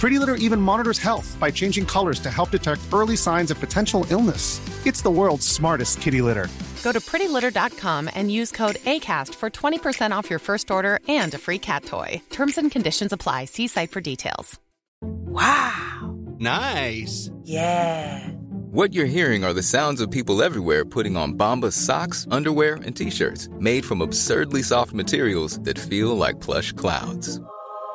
Pretty Litter even monitors health by changing colors to help detect early signs of potential illness. It's the world's smartest kitty litter. Go to prettylitter.com and use code ACAST for 20% off your first order and a free cat toy. Terms and conditions apply. See site for details. Wow! Nice! Yeah! What you're hearing are the sounds of people everywhere putting on Bombas socks, underwear, and t shirts made from absurdly soft materials that feel like plush clouds.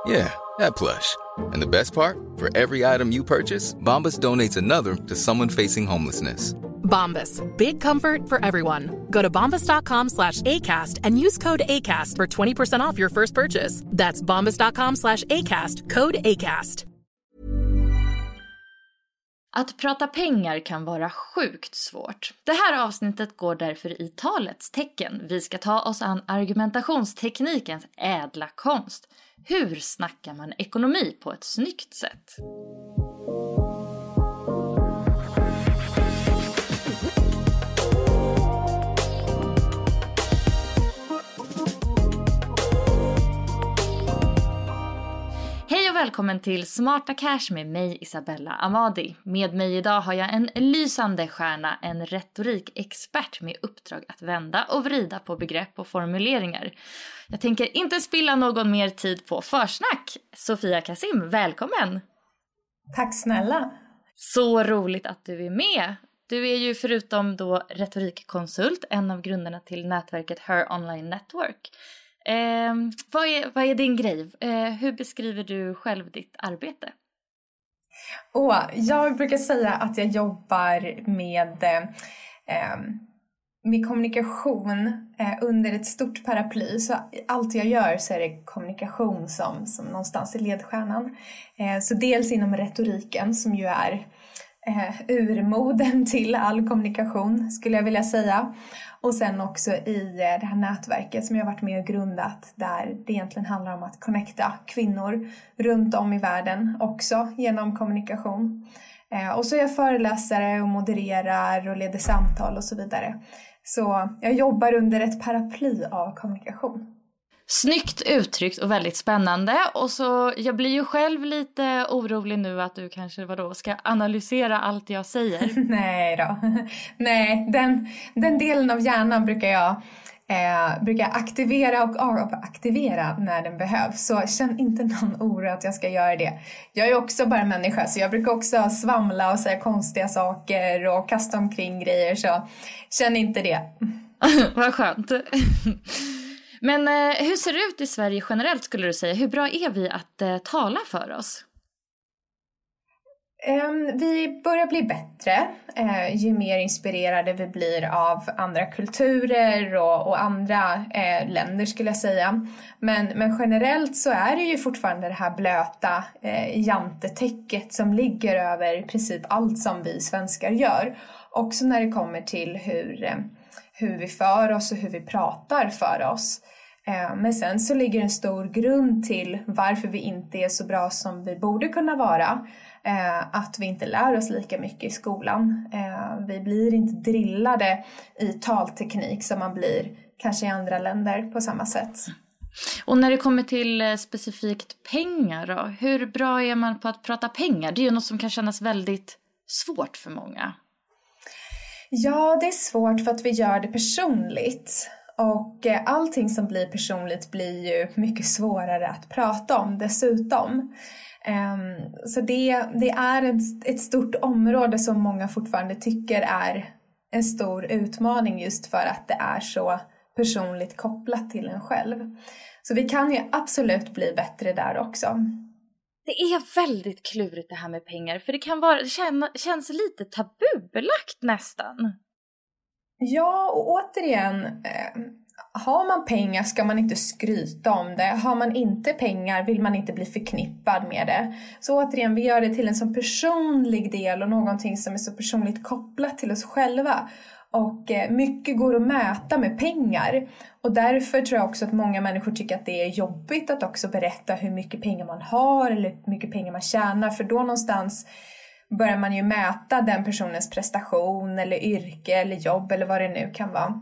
Yeah, that plush. And the best part? For every item you purchase, Bombas donates another to someone facing homelessness. Bombas. Big comfort for everyone. Go to bombas.com slash ACAST and use code ACAST for 20% off your first purchase. That's bombas.com slash ACAST. Code ACAST. Att prata pengar kan vara sjukt svårt. Det här avsnittet går därför i talets tecken. Vi ska ta oss an argumentationsteknikens ädla konst. Hur snackar man ekonomi på ett snyggt sätt? Och välkommen till Smarta Cash med mig Isabella Amadi. Med mig idag har jag en lysande stjärna, en retorikexpert med uppdrag att vända och vrida på begrepp och formuleringar. Jag tänker inte spilla någon mer tid på försnack. Sofia Kasim, välkommen! Tack snälla! Så roligt att du är med! Du är ju förutom då retorikkonsult en av grundarna till nätverket Her Online Network. Eh, vad, är, vad är din grej? Eh, hur beskriver du själv ditt arbete? Oh, jag brukar säga att jag jobbar med, eh, med kommunikation eh, under ett stort paraply. Så allt jag gör så är det kommunikation som, som någonstans är ledstjärnan. Eh, så dels inom retoriken som ju är eh, urmoden till all kommunikation skulle jag vilja säga. Och sen också i eh, det här nätverket som jag varit med och grundat där det egentligen handlar om att connecta kvinnor runt om i världen också genom kommunikation. Eh, och så är jag föreläsare och modererar och leder samtal och så vidare. Så jag jobbar under ett paraply av kommunikation. Snyggt uttryckt och väldigt spännande. Och så, jag blir ju själv lite orolig nu att du kanske vadå, ska analysera allt jag säger. Nej då. Nej, den, den delen av hjärnan brukar jag eh, brukar aktivera och avaktivera när den behövs. Så känn inte någon oro att jag ska göra det. Jag är också bara människa så jag brukar också svamla och säga konstiga saker och kasta omkring grejer så känn inte det. Vad skönt. Men eh, hur ser det ut i Sverige generellt skulle du säga? Hur bra är vi att eh, tala för oss? Um, vi börjar bli bättre uh, ju mer inspirerade vi blir av andra kulturer och, och andra uh, länder skulle jag säga. Men, men generellt så är det ju fortfarande det här blöta uh, jantetäcket som ligger över i princip allt som vi svenskar gör. Också när det kommer till hur, hur vi för oss och hur vi pratar för oss. Eh, men sen så ligger en stor grund till varför vi inte är så bra som vi borde kunna vara. Eh, att vi inte lär oss lika mycket i skolan. Eh, vi blir inte drillade i talteknik som man blir kanske i andra länder på samma sätt. Och när det kommer till specifikt pengar då, hur bra är man på att prata pengar? Det är ju något som kan kännas väldigt svårt för många. Ja, det är svårt för att vi gör det personligt. Och eh, allting som blir personligt blir ju mycket svårare att prata om dessutom. Ehm, så det, det är ett, ett stort område som många fortfarande tycker är en stor utmaning just för att det är så personligt kopplat till en själv. Så vi kan ju absolut bli bättre där också det är väldigt klurigt det här med pengar för det kan vara, det känna, känns lite tabubelagt nästan. Ja, och återigen, eh, har man pengar ska man inte skryta om det. Har man inte pengar vill man inte bli förknippad med det. Så återigen, vi gör det till en så personlig del och någonting som är så personligt kopplat till oss själva. Och eh, mycket går att mäta med pengar. Och därför tror jag också att många människor tycker att det är jobbigt att också berätta hur mycket pengar man har eller hur mycket pengar man tjänar. För då någonstans börjar man ju mäta den personens prestation eller yrke eller jobb eller vad det nu kan vara.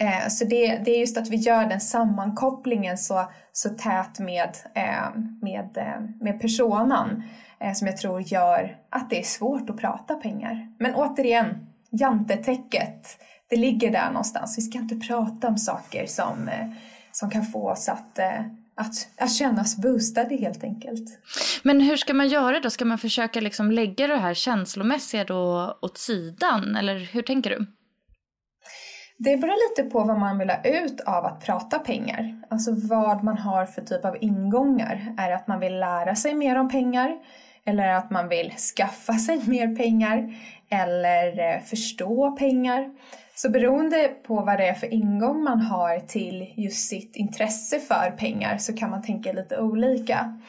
Eh, så det, det är just att vi gör den sammankopplingen så, så tät med, eh, med, eh, med personan eh, som jag tror gör att det är svårt att prata pengar. Men återigen, jantetäcket, det ligger där någonstans. Vi ska inte prata om saker som, eh, som kan få oss att eh, att, att känna oss boostade helt enkelt. Men hur ska man göra då? Ska man försöka liksom lägga det här känslomässiga då åt sidan? Eller hur tänker du? Det beror lite på vad man vill ha ut av att prata pengar. Alltså vad man har för typ av ingångar. Är det att man vill lära sig mer om pengar? Eller att man vill skaffa sig mer pengar? Eller eh, förstå pengar? Så beroende på vad det är för ingång man har till just sitt intresse för pengar så kan man tänka lite olika.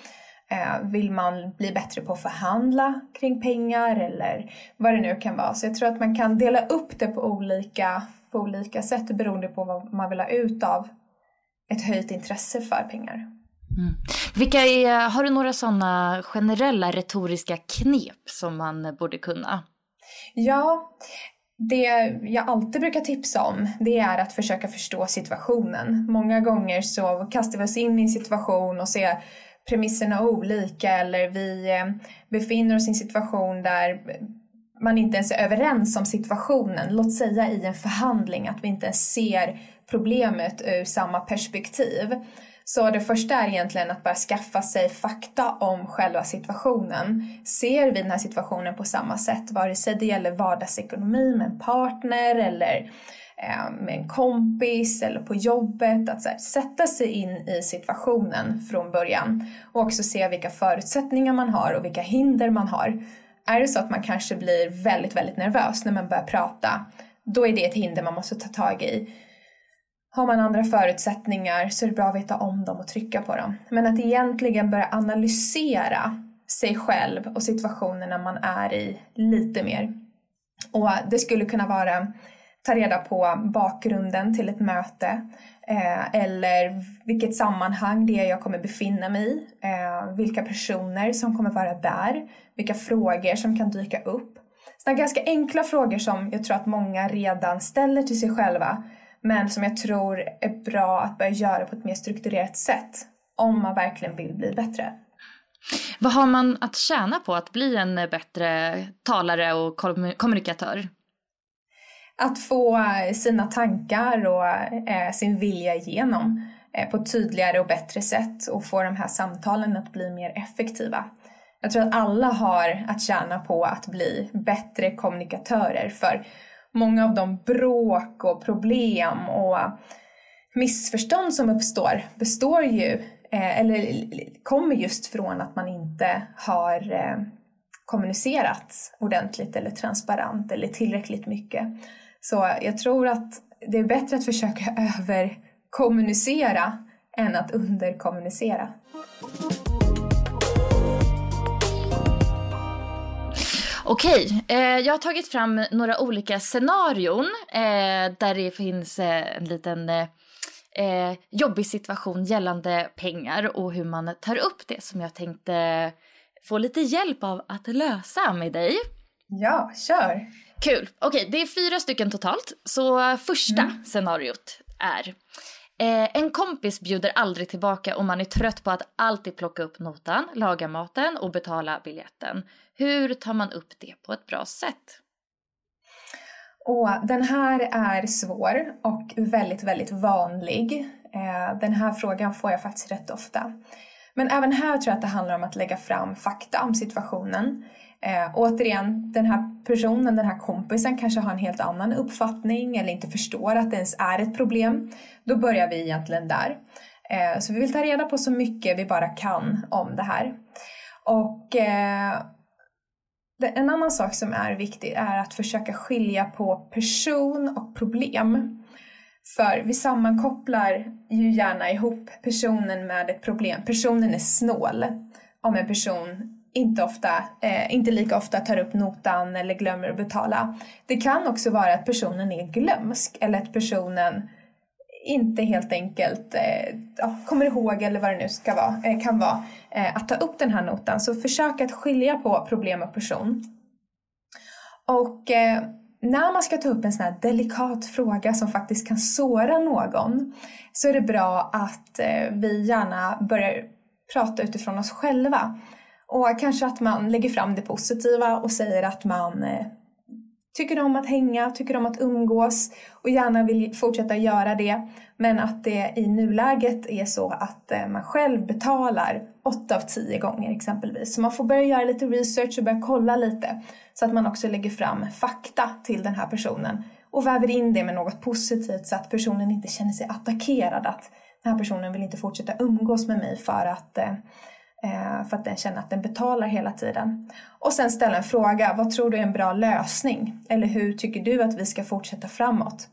Eh, vill man bli bättre på att förhandla kring pengar eller vad det nu kan vara. Så jag tror att man kan dela upp det på olika, på olika sätt beroende på vad man vill ha ut av ett höjt intresse för pengar. Mm. Vilka är, har du några sådana generella retoriska knep som man borde kunna? Ja, det jag alltid brukar tipsa om det är att försöka förstå situationen. Många gånger så kastar vi oss in i en situation och ser premisserna olika eller vi eh, befinner oss i en situation där man inte ens är överens om situationen. Låt säga i en förhandling att vi inte ens ser problemet ur samma perspektiv. Så det första är egentligen att börja skaffa sig fakta om själva situationen. Ser vi den här situationen på samma sätt, vare sig det gäller vardagsekonomi med en partner eller eh, med en kompis eller på jobbet. Att här, sätta sig in i situationen från början och också se vilka förutsättningar man har och vilka hinder man har. Är det så att man kanske blir väldigt, väldigt nervös när man börjar prata, då är det ett hinder man måste ta tag i. Har man andra förutsättningar så är det bra att veta om dem och trycka på dem. Men att egentligen börja analysera sig själv och situationerna man är i lite mer. Och det skulle kunna vara ta reda på bakgrunden till ett möte eh, eller vilket sammanhang det är jag kommer befinna mig i, eh, vilka personer som kommer vara där, vilka frågor som kan dyka upp. Sådana ganska enkla frågor som jag tror att många redan ställer till sig själva men som jag tror är bra att börja göra på ett mer strukturerat sätt om man verkligen vill bli bättre. Vad har man att tjäna på att bli en bättre talare och kommunikatör? Att få sina tankar och eh, sin vilja igenom eh, på ett tydligare och bättre sätt och få de här samtalen att bli mer effektiva. Jag tror att alla har att tjäna på att bli bättre kommunikatörer för många av de bråk och problem och missförstånd som uppstår består ju, eh, eller kommer just från att man inte har eh, kommunicerat ordentligt eller transparent eller tillräckligt mycket. Så jag tror att det är bättre att försöka överkommunicera än att underkommunicera. Okej, eh, jag har tagit fram några olika scenarion eh, där det finns eh, en liten eh, eh, jobbig situation gällande pengar och hur man tar upp det som jag tänkte få lite hjälp av att lösa med dig. Ja, kör! Kul. Okej, det är fyra stycken totalt. Så första mm. scenariot är Eh, en kompis bjuder aldrig tillbaka och man är trött på att alltid plocka upp notan, laga maten och betala biljetten. Hur tar man upp det på ett bra sätt? Och den här är svår och väldigt, väldigt vanlig. Eh, den här frågan får jag faktiskt rätt ofta. Men även här tror jag att det handlar om att lägga fram fakta om situationen. Eh, återigen, den här personen, den här kompisen kanske har en helt annan uppfattning eller inte förstår att det ens är ett problem. Då börjar vi egentligen där. Eh, så vi vill ta reda på så mycket vi bara kan om det här. Och eh, en annan sak som är viktig är att försöka skilja på person och problem. För vi sammankopplar ju gärna ihop personen med ett problem. Personen är snål om en person inte, ofta, eh, inte lika ofta tar upp notan eller glömmer att betala. Det kan också vara att personen är glömsk eller att personen inte helt enkelt eh, ja, kommer ihåg eller vad det nu ska vara, eh, kan vara eh, att ta upp den här notan. Så försök att skilja på problem och person. Och eh, när man ska ta upp en sån här delikat fråga som faktiskt kan såra någon så är det bra att eh, vi gärna börjar prata utifrån oss själva. Och kanske att man lägger fram det positiva och säger att man eh, tycker om att hänga, tycker om att umgås och gärna vill fortsätta göra det. Men att det i nuläget är så att eh, man själv betalar 8 av 10 gånger exempelvis. Så man får börja göra lite research och börja kolla lite. Så att man också lägger fram fakta till den här personen och väver in det med något positivt så att personen inte känner sig attackerad. Att den här personen vill inte fortsätta umgås med mig för att Eh, Eh, för att den känner att den betalar hela tiden. Och sen ställa en fråga, vad tror du är en bra lösning? Eller hur tycker du att vi ska fortsätta framåt?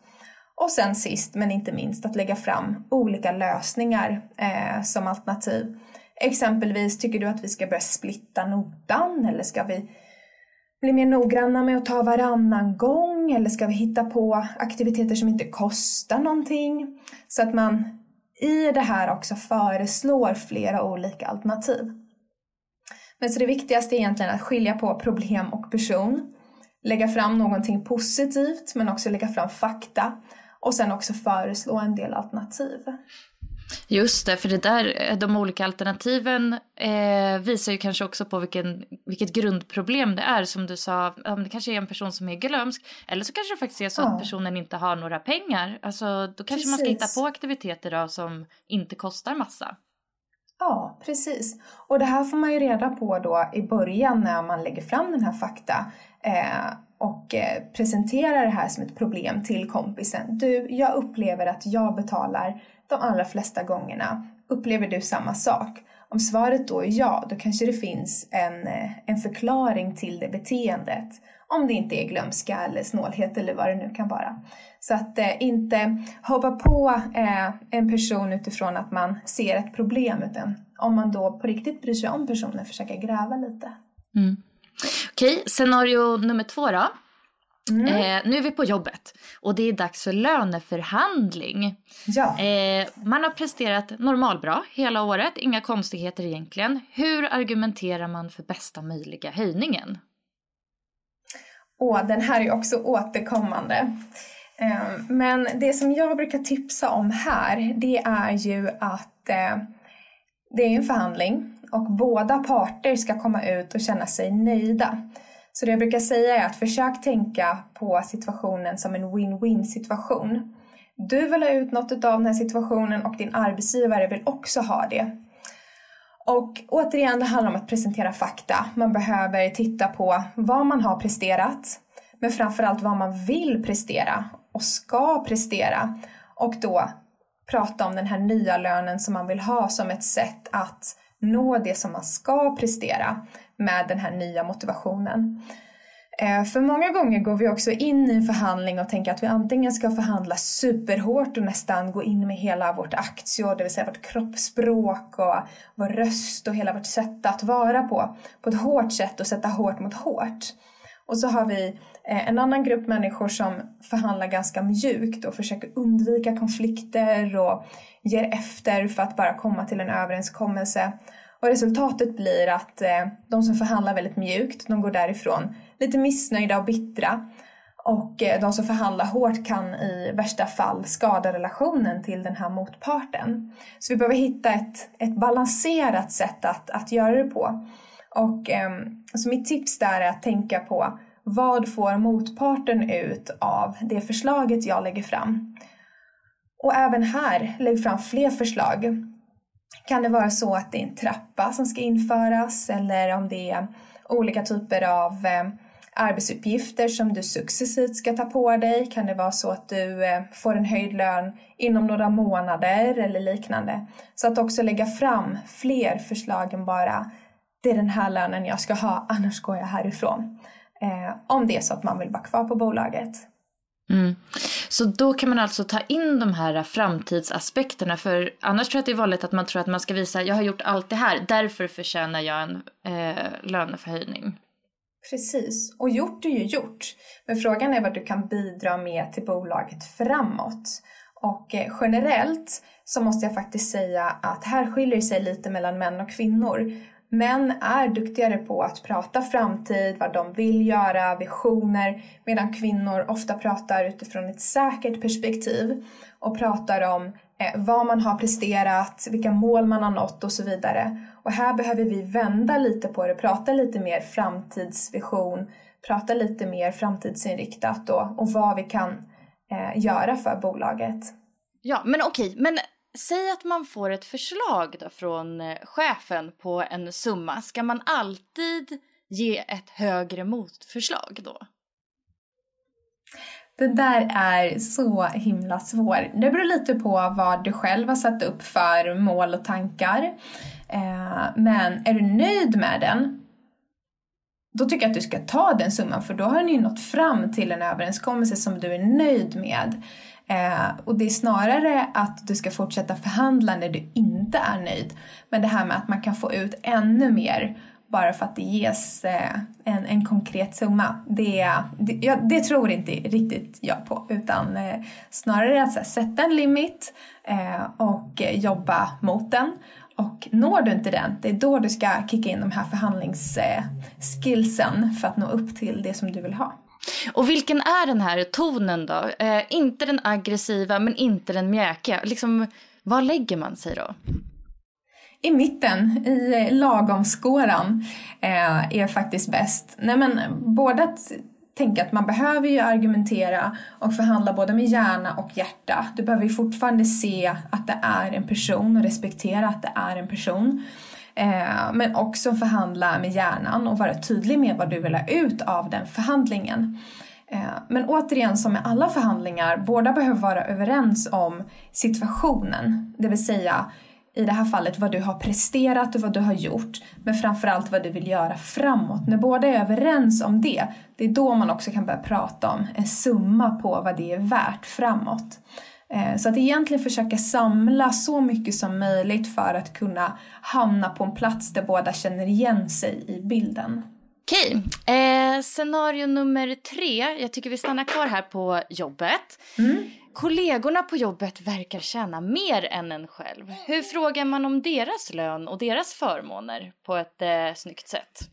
Och sen sist men inte minst att lägga fram olika lösningar eh, som alternativ. Exempelvis, tycker du att vi ska börja splitta notan eller ska vi bli mer noggranna med att ta varannan gång eller ska vi hitta på aktiviteter som inte kostar någonting? Så att man i det här också föreslår flera olika alternativ. Men så det viktigaste är egentligen att skilja på problem och person, lägga fram någonting positivt men också lägga fram fakta och sen också föreslå en del alternativ. Just det, för det där, de olika alternativen eh, visar ju kanske också på vilken, vilket grundproblem det är. Som du sa, om det kanske är en person som är glömsk. Eller så kanske det faktiskt är så ja. att personen inte har några pengar. Alltså, då kanske precis. man ska hitta på aktiviteter då, som inte kostar massa. Ja, precis. Och det här får man ju reda på då i början när man lägger fram den här fakta. Eh, och eh, presenterar det här som ett problem till kompisen. Du, jag upplever att jag betalar de allra flesta gångerna. Upplever du samma sak? Om svaret då är ja, då kanske det finns en, eh, en förklaring till det beteendet. Om det inte är glömska eller snålhet eller vad det nu kan vara. Så att eh, inte hoppa på eh, en person utifrån att man ser ett problem utan om man då på riktigt bryr sig om personen försöka gräva lite. Mm. Okej, scenario nummer två då. Mm. Eh, nu är vi på jobbet och det är dags för löneförhandling. Ja. Eh, man har presterat normalbra hela året, inga konstigheter egentligen. Hur argumenterar man för bästa möjliga höjningen? Åh, den här är också återkommande. Eh, men det som jag brukar tipsa om här, det är ju att eh, det är en förhandling och båda parter ska komma ut och känna sig nöjda. Så det jag brukar säga är att försök tänka på situationen som en win-win situation. Du vill ha ut något av den här situationen och din arbetsgivare vill också ha det. Och återigen, det handlar om att presentera fakta. Man behöver titta på vad man har presterat, men framförallt vad man vill prestera och ska prestera. Och då prata om den här nya lönen som man vill ha som ett sätt att nå det som man ska prestera med den här nya motivationen. Eh, för många gånger går vi också in i en förhandling och tänker att vi antingen ska förhandla superhårt och nästan gå in med hela vårt aktier, det vill säga vårt kroppsspråk och vår röst och hela vårt sätt att vara på, på ett hårt sätt och sätta hårt mot hårt. Och så har vi eh, en annan grupp människor som förhandlar ganska mjukt och försöker undvika konflikter och ger efter för att bara komma till en överenskommelse. Och resultatet blir att eh, de som förhandlar väldigt mjukt, de går därifrån lite missnöjda och bittra. Och eh, de som förhandlar hårt kan i värsta fall skada relationen till den här motparten. Så vi behöver hitta ett, ett balanserat sätt att, att göra det på. Och eh, så mitt tips där är att tänka på vad får motparten ut av det förslaget jag lägger fram? Och även här, lägg fram fler förslag. Kan det vara så att det är en trappa som ska införas eller om det är olika typer av eh, arbetsuppgifter som du successivt ska ta på dig? Kan det vara så att du eh, får en höjd lön inom några månader eller liknande? Så att också lägga fram fler förslag än bara det är den här lönen jag ska ha, annars går jag härifrån. Eh, om det är så att man vill vara kvar på bolaget. Mm. Så då kan man alltså ta in de här framtidsaspekterna för annars tror jag att det är vanligt att man tror att man ska visa jag har gjort allt det här, därför förtjänar jag en eh, löneförhöjning. Precis, och gjort är ju gjort. Men frågan är vad du kan bidra med till bolaget framåt. Och eh, generellt så måste jag faktiskt säga att här skiljer det sig lite mellan män och kvinnor. Män är duktigare på att prata framtid, vad de vill göra, visioner, medan kvinnor ofta pratar utifrån ett säkert perspektiv och pratar om eh, vad man har presterat, vilka mål man har nått och så vidare. Och här behöver vi vända lite på det, prata lite mer framtidsvision, prata lite mer framtidsinriktat då, och vad vi kan eh, göra för bolaget. Ja, men okej, men Säg att man får ett förslag då från eh, chefen på en summa. Ska man alltid ge ett högre motförslag då? Det där är så himla svårt. Det beror lite på vad du själv har satt upp för mål och tankar. Eh, men är du nöjd med den, då tycker jag att du ska ta den summan för då har ni nått fram till en överenskommelse som du är nöjd med. Eh, och det är snarare att du ska fortsätta förhandla när du inte är nöjd. Men det här med att man kan få ut ännu mer bara för att det ges eh, en, en konkret summa. Det, det, ja, det tror inte riktigt jag på. Utan eh, snarare att här, sätta en limit eh, och jobba mot den. Och når du inte den, det är då du ska kicka in de här förhandlingsskillsen för att nå upp till det som du vill ha. Och vilken är den här tonen då? Eh, inte den aggressiva men inte den mjäkiga. Liksom, var lägger man sig då? I mitten, i lagomskåran, eh, är faktiskt bäst. Nej men både att tänka att man behöver ju argumentera och förhandla både med hjärna och hjärta. Du behöver ju fortfarande se att det är en person och respektera att det är en person. Eh, men också förhandla med hjärnan och vara tydlig med vad du vill ha ut av den förhandlingen. Eh, men återigen, som med alla förhandlingar, båda behöver vara överens om situationen. Det vill säga, i det här fallet vad du har presterat och vad du har gjort. Men framförallt vad du vill göra framåt. När båda är överens om det, det är då man också kan börja prata om en summa på vad det är värt framåt. Eh, så att egentligen försöka samla så mycket som möjligt för att kunna hamna på en plats där båda känner igen sig i bilden. Okej, eh, scenario nummer tre. Jag tycker vi stannar kvar här på jobbet. Mm. Kollegorna på jobbet verkar tjäna mer än en själv. Hur frågar man om deras lön och deras förmåner på ett eh, snyggt sätt?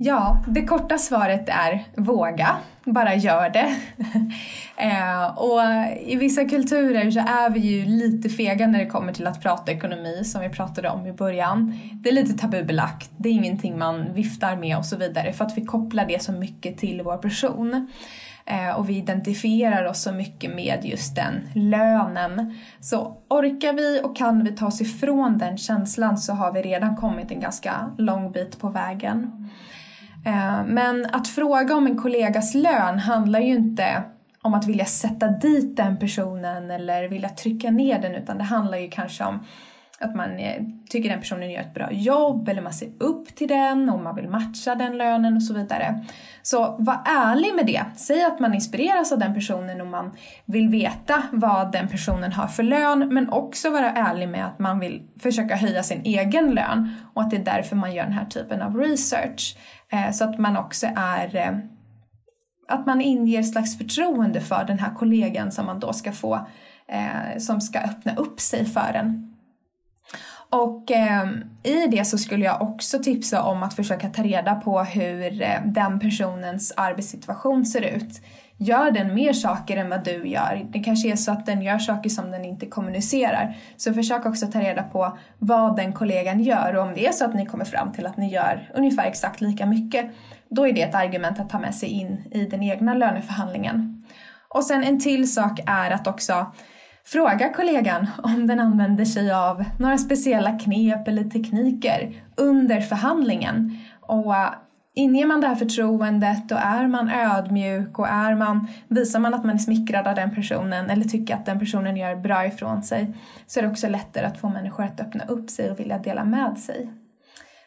Ja, det korta svaret är våga. Bara gör det. eh, och i vissa kulturer så är vi ju lite fega när det kommer till att prata ekonomi som vi pratade om i början. Det är lite tabubelagt, det är ingenting man viftar med och så vidare för att vi kopplar det så mycket till vår person. Eh, och vi identifierar oss så mycket med just den lönen. Så orkar vi och kan vi ta oss ifrån den känslan så har vi redan kommit en ganska lång bit på vägen. Eh, men att fråga om en kollegas lön handlar ju inte om att vilja sätta dit den personen eller vilja trycka ner den utan det handlar ju kanske om att man tycker den personen gör ett bra jobb eller man ser upp till den och man vill matcha den lönen och så vidare. Så var ärlig med det. Säg att man inspireras av den personen och man vill veta vad den personen har för lön men också vara ärlig med att man vill försöka höja sin egen lön och att det är därför man gör den här typen av research. Eh, så att man också är eh, att man inger slags förtroende för den här kollegan som man då ska få eh, som ska öppna upp sig för en. Och eh, i det så skulle jag också tipsa om att försöka ta reda på hur eh, den personens arbetssituation ser ut. Gör den mer saker än vad du gör? Det kanske är så att den gör saker som den inte kommunicerar. Så försök också ta reda på vad den kollegan gör och om det är så att ni kommer fram till att ni gör ungefär exakt lika mycket, då är det ett argument att ta med sig in i den egna löneförhandlingen. Och sen en till sak är att också Fråga kollegan om den använder sig av några speciella knep eller tekniker under förhandlingen. Och uh, inger man det här förtroendet och är man ödmjuk och är man, visar man att man är smickrad av den personen eller tycker att den personen gör bra ifrån sig så är det också lättare att få människor att öppna upp sig och vilja dela med sig.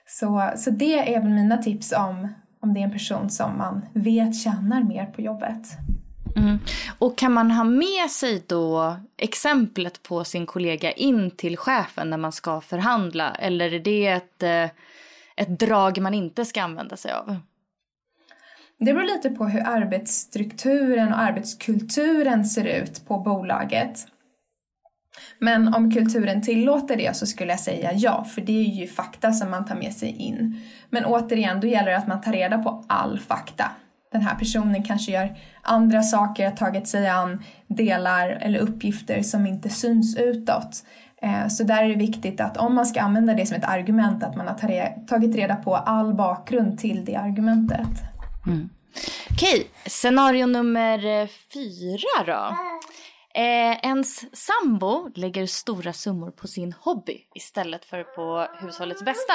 Så, så det är väl mina tips om, om det är en person som man vet tjänar mer på jobbet. Mm. Och kan man ha med sig då exemplet på sin kollega in till chefen när man ska förhandla? Eller är det ett, eh, ett drag man inte ska använda sig av? Det beror lite på hur arbetsstrukturen och arbetskulturen ser ut på bolaget. Men om kulturen tillåter det så skulle jag säga ja, för det är ju fakta som man tar med sig in. Men återigen, då gäller det att man tar reda på all fakta. Den här personen kanske gör andra saker, har tagit sig an delar eller uppgifter som inte syns utåt. Eh, så där är det viktigt att om man ska använda det som ett argument att man har tagit reda på all bakgrund till det argumentet. Mm. Okej, scenario nummer eh, fyra då. Eh, ens sambo lägger stora summor på sin hobby istället för på hushållets bästa.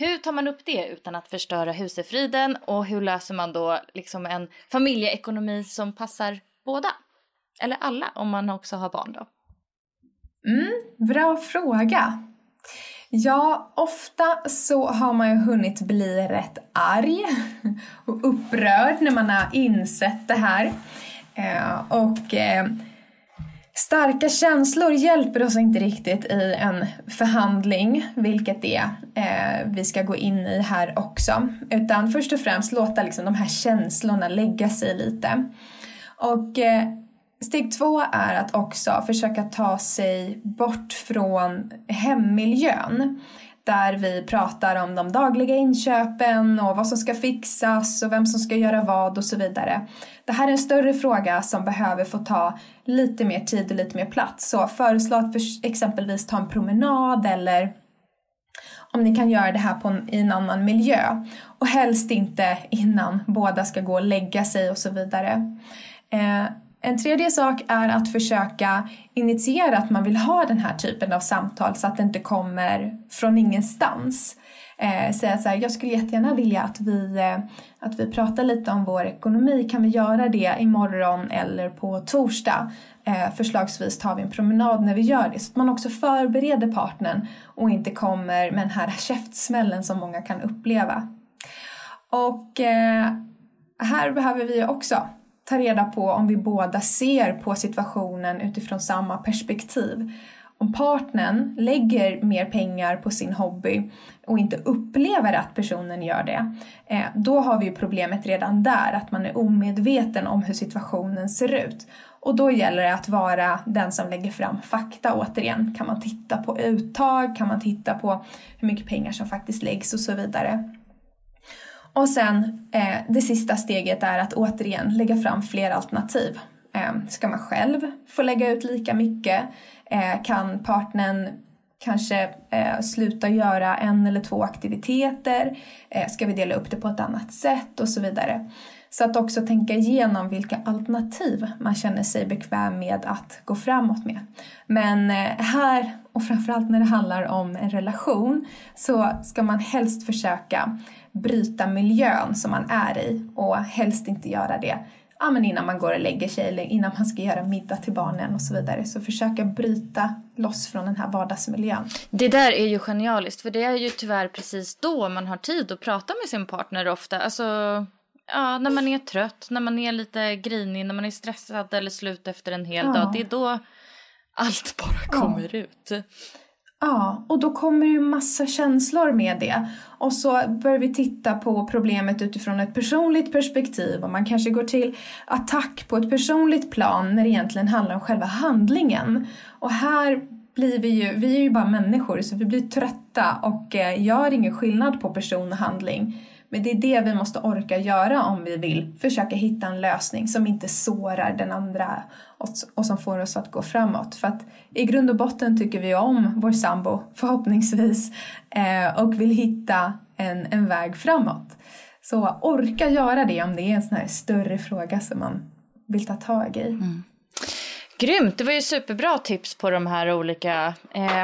Hur tar man upp det utan att förstöra husefriden och hur löser man då liksom en familjeekonomi som passar båda? Eller alla om man också har barn då? Mm, bra fråga. Ja, ofta så har man ju hunnit bli rätt arg och upprörd när man har insett det här. Eh, och eh, Starka känslor hjälper oss inte riktigt i en förhandling, vilket det eh, vi ska gå in i här också. Utan först och främst låta liksom de här känslorna lägga sig lite. Och eh, steg två är att också försöka ta sig bort från hemmiljön där vi pratar om de dagliga inköpen och vad som ska fixas och vem som ska göra vad och så vidare. Det här är en större fråga som behöver få ta lite mer tid och lite mer plats. Så föreslå att för exempelvis ta en promenad eller om ni kan göra det här på en, i en annan miljö. Och helst inte innan båda ska gå och lägga sig och så vidare. Eh, en tredje sak är att försöka initiera att man vill ha den här typen av samtal så att det inte kommer från ingenstans. Eh, säga så här, jag skulle jättegärna vilja att vi, eh, att vi pratar lite om vår ekonomi. Kan vi göra det imorgon eller på torsdag? Eh, förslagsvis tar vi en promenad när vi gör det. Så att man också förbereder partnern och inte kommer med den här käftsmällen som många kan uppleva. Och eh, här behöver vi också ta reda på om vi båda ser på situationen utifrån samma perspektiv. Om partnern lägger mer pengar på sin hobby och inte upplever att personen gör det, eh, då har vi ju problemet redan där, att man är omedveten om hur situationen ser ut. Och då gäller det att vara den som lägger fram fakta återigen. Kan man titta på uttag? Kan man titta på hur mycket pengar som faktiskt läggs och så vidare. Och sen eh, det sista steget är att återigen lägga fram fler alternativ. Eh, ska man själv få lägga ut lika mycket? Eh, kan partnern kanske eh, sluta göra en eller två aktiviteter? Eh, ska vi dela upp det på ett annat sätt? Och så vidare. Så att också tänka igenom vilka alternativ man känner sig bekväm med att gå framåt med. Men eh, här, och framförallt när det handlar om en relation, så ska man helst försöka bryta miljön som man är i och helst inte göra det ja, men innan man går och lägger sig eller innan man ska göra middag till barnen och så vidare. Så försöka bryta loss från den här vardagsmiljön. Det där är ju genialiskt för det är ju tyvärr precis då man har tid att prata med sin partner ofta. Alltså, ja, när man är trött, när man är lite grinig, när man är stressad eller slut efter en hel ja. dag. Det är då allt bara kommer ja. ut. Ja, och då kommer ju massa känslor med det. Och så börjar vi titta på problemet utifrån ett personligt perspektiv och man kanske går till attack på ett personligt plan när det egentligen handlar om själva handlingen. Och här blir vi ju, vi är ju bara människor så vi blir trötta och eh, gör ingen skillnad på person och handling. Men det är det vi måste orka göra om vi vill försöka hitta en lösning som inte sårar den andra och, som får oss att gå framåt. För att i grund och botten tycker vi om vår sambo, förhoppningsvis, eh, och vill hitta en, en väg framåt. Så orka göra det om det är en sån här större fråga som man vill ta tag i. Mm. Grymt, det var ju superbra tips på de här olika, eh,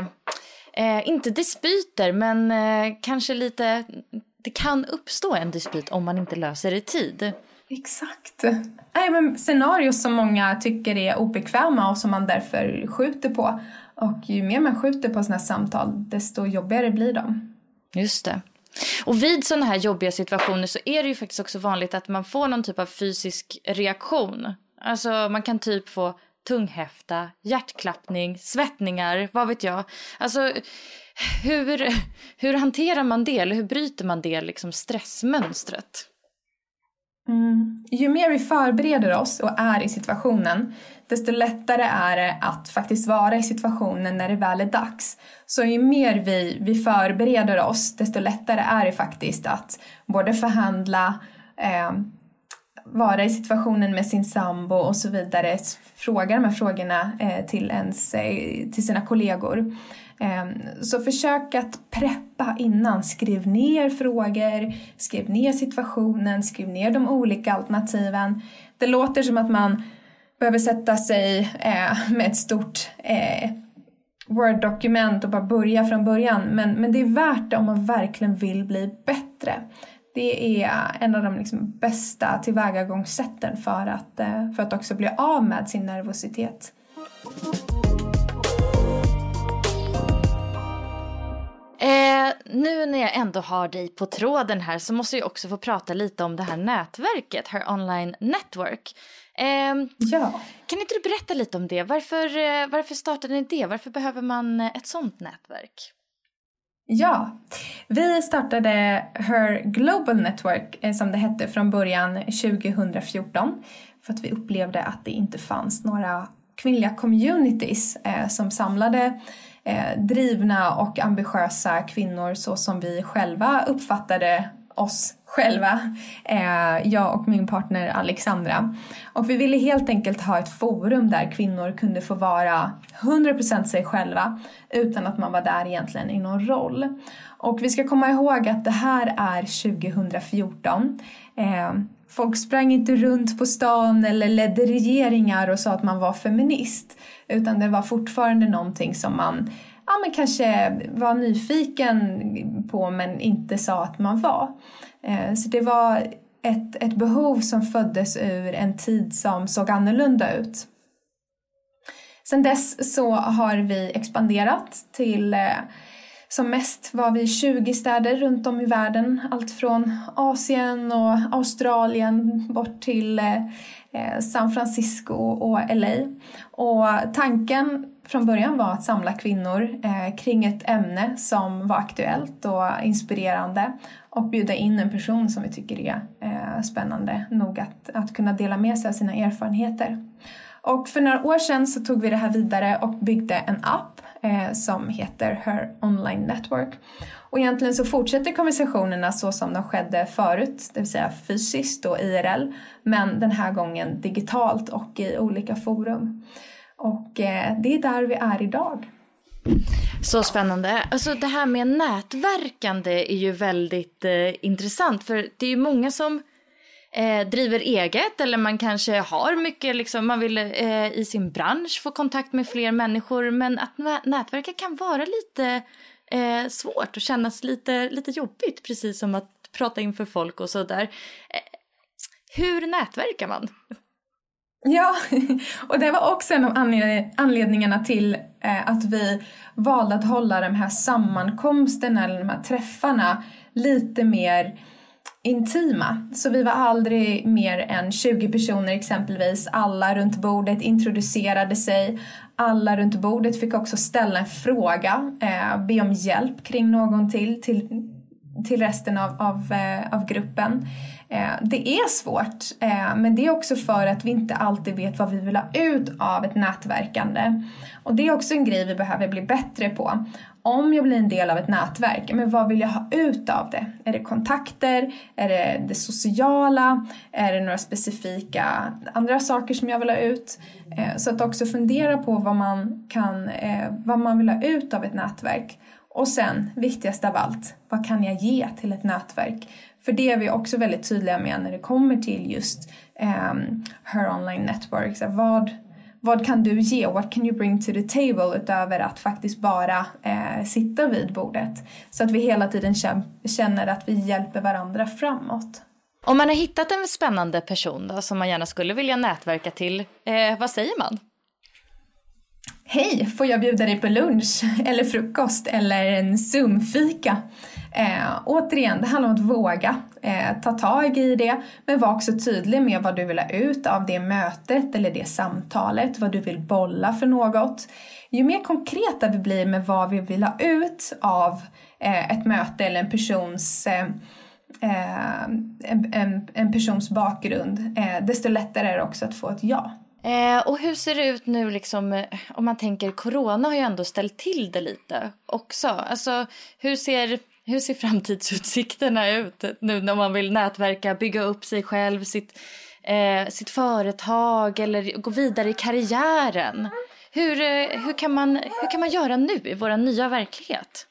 eh, inte dispyter men eh, kanske lite det kan uppstå en dispyt om man inte löser det i tid. Exakt. Nej, men scenarier som många tycker är obekväma och som man därför skjuter på. Och ju mer man skjuter på sådana samtal, desto jobbigare blir de. Just det. Och vid sådana här jobbiga situationer så är det ju faktiskt också vanligt att man får någon typ av fysisk reaktion. Alltså man kan typ få tunghäfta, hjärtklappning, svettningar, vad vet jag. Alltså hur, hur hanterar man det eller hur bryter man det liksom stressmönstret? Mm. Ju mer vi förbereder oss och är i situationen desto lättare är det att faktiskt vara i situationen när det väl är dags. Så ju mer vi, vi förbereder oss desto lättare är det faktiskt att både förhandla, eh, vara i situationen med sin sambo och så vidare, fråga de här frågorna eh, till, ens, eh, till sina kollegor. Ehm, så försök att preppa innan. Skriv ner frågor, skriv ner situationen, skriv ner de olika alternativen. Det låter som att man behöver sätta sig eh, med ett stort eh, Word-dokument och bara börja från början. Men, men det är värt det om man verkligen vill bli bättre. Det är en av de liksom bästa tillvägagångssätten för att, eh, för att också bli av med sin nervositet. Eh, nu när jag ändå har dig på tråden här så måste jag också få prata lite om det här nätverket, Her Online Network. Eh, ja. Kan inte du berätta lite om det? Varför, eh, varför startade ni det? Varför behöver man ett sånt nätverk? Ja, vi startade Her Global Network eh, som det hette från början 2014 för att vi upplevde att det inte fanns några kvinnliga communities eh, som samlade eh, drivna och ambitiösa kvinnor så som vi själva uppfattade oss själva, eh, jag och min partner Alexandra. Och vi ville helt enkelt ha ett forum där kvinnor kunde få vara 100% sig själva utan att man var där egentligen i någon roll. Och vi ska komma ihåg att det här är 2014. Folk sprang inte runt på stan eller ledde regeringar och sa att man var feminist. Utan det var fortfarande någonting som man ja, men kanske var nyfiken på men inte sa att man var. Eh, så det var ett, ett behov som föddes ur en tid som såg annorlunda ut. Sen dess så har vi expanderat till eh, som mest var vi 20 städer runt om i världen. Allt från Asien och Australien bort till eh, eh, San Francisco och LA. Och tanken från början var att samla kvinnor eh, kring ett ämne som var aktuellt och inspirerande och bjuda in en person som vi tycker är spännande nog att, att kunna dela med sig av sina erfarenheter. Och för några år sedan så tog vi det här vidare och byggde en app eh, som heter Her Online Network. Och egentligen så fortsätter konversationerna så som de skedde förut, det vill säga fysiskt och IRL, men den här gången digitalt och i olika forum. Och eh, det är där vi är idag. Så spännande. Alltså det här med nätverkande är ju väldigt eh, intressant för det är ju många som eh, driver eget eller man kanske har mycket, liksom, man vill eh, i sin bransch få kontakt med fler människor men att nätverka kan vara lite eh, svårt och kännas lite, lite jobbigt precis som att prata inför folk och sådär. Eh, hur nätverkar man? Ja, och det var också en av anledningarna till eh, att vi valde att hålla de här sammankomsterna eller de här träffarna lite mer intima. Så vi var aldrig mer än 20 personer exempelvis. Alla runt bordet introducerade sig. Alla runt bordet fick också ställa en fråga, eh, be om hjälp kring någon till, till, till resten av, av, eh, av gruppen. Eh, det är svårt, eh, men det är också för att vi inte alltid vet vad vi vill ha ut av ett nätverkande. Och det är också en grej vi behöver bli bättre på. Om jag blir en del av ett nätverk, men vad vill jag ha ut av det? Är det kontakter? Är det det sociala? Är det några specifika andra saker som jag vill ha ut? Så att också fundera på vad man, kan, vad man vill ha ut av ett nätverk. Och sen, viktigast av allt, vad kan jag ge till ett nätverk? För det är vi också väldigt tydliga med när det kommer till just um, Her Online Network. Så vad, vad kan du ge? What can you bring to the table utöver att faktiskt bara eh, sitta vid bordet? Så att vi hela tiden känner att vi hjälper varandra framåt. Om man har hittat en spännande person då, som man gärna skulle vilja nätverka till, eh, vad säger man? Hej, får jag bjuda dig på lunch eller frukost eller en Zoom-fika? Eh, återigen, det handlar om att våga eh, ta tag i det, men var också tydlig med vad du vill ha ut av det mötet eller det samtalet, vad du vill bolla för något. Ju mer konkreta vi blir med vad vi vill ha ut av eh, ett möte eller en persons eh, eh en, en, en, persons bakgrund, eh, desto lättare är det också att få ett ja. Eh, och hur ser det ut nu liksom, eh, om man tänker corona har ju ändå ställt till det lite också. Alltså hur ser hur ser framtidsutsikterna ut nu när man vill nätverka, bygga upp sig själv, sitt, eh, sitt företag eller gå vidare i karriären? Hur, eh, hur, kan man, hur kan man göra nu i vår nya verklighet?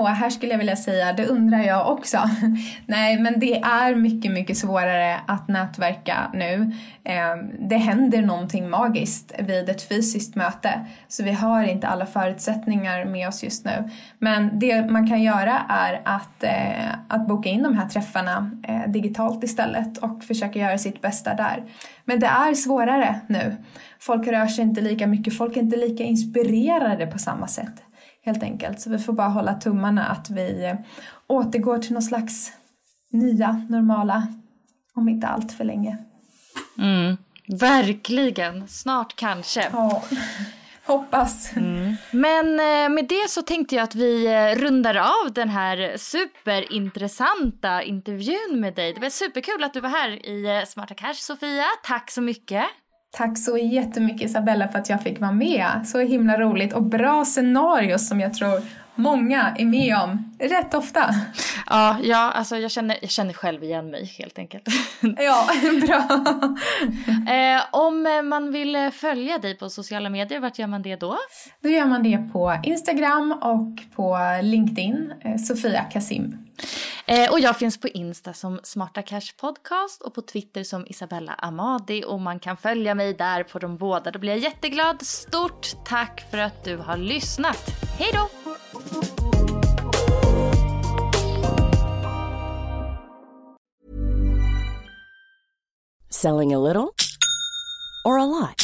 Och här skulle jag vilja säga, det undrar jag också. Nej, men det är mycket, mycket svårare att nätverka nu. Ehm, det händer någonting magiskt vid ett fysiskt möte, så vi har inte alla förutsättningar med oss just nu. Men det man kan göra är att, eh, att boka in de här träffarna eh, digitalt istället och försöka göra sitt bästa där. Men det är svårare nu. Folk rör sig inte lika mycket, folk är inte lika inspirerade på samma sätt helt enkelt. Så vi får bara hålla tummarna att vi eh, återgår till någon slags nya normala om inte allt för länge. Mm, verkligen, snart kanske. Ja, hoppas. Mm. Men eh, med det så tänkte jag att vi eh, rundar av den här superintressanta intervjun med dig. Det var superkul att du var här i Smarta Cash, Sofia. Tack så mycket. Tack så jättemycket Isabella för att jag fick vara med. Så himla roligt och bra scenario som jag tror många är med om rätt ofta. Ja, ja alltså jag känner, jag känner själv igen mig helt enkelt. Ja, bra. eh, om man vill följa dig på sociala medier, vart gör man det då? Då gör man det på Instagram och på LinkedIn, eh, Sofia Kasim. Eh, och jag finns på Insta som Smarta Cash Podcast och på Twitter som Isabella Amadi och man kan följa mig där på de båda. Då blir jag jätteglad. Stort tack för att du har lyssnat. Hej då! Selling a little or a lot?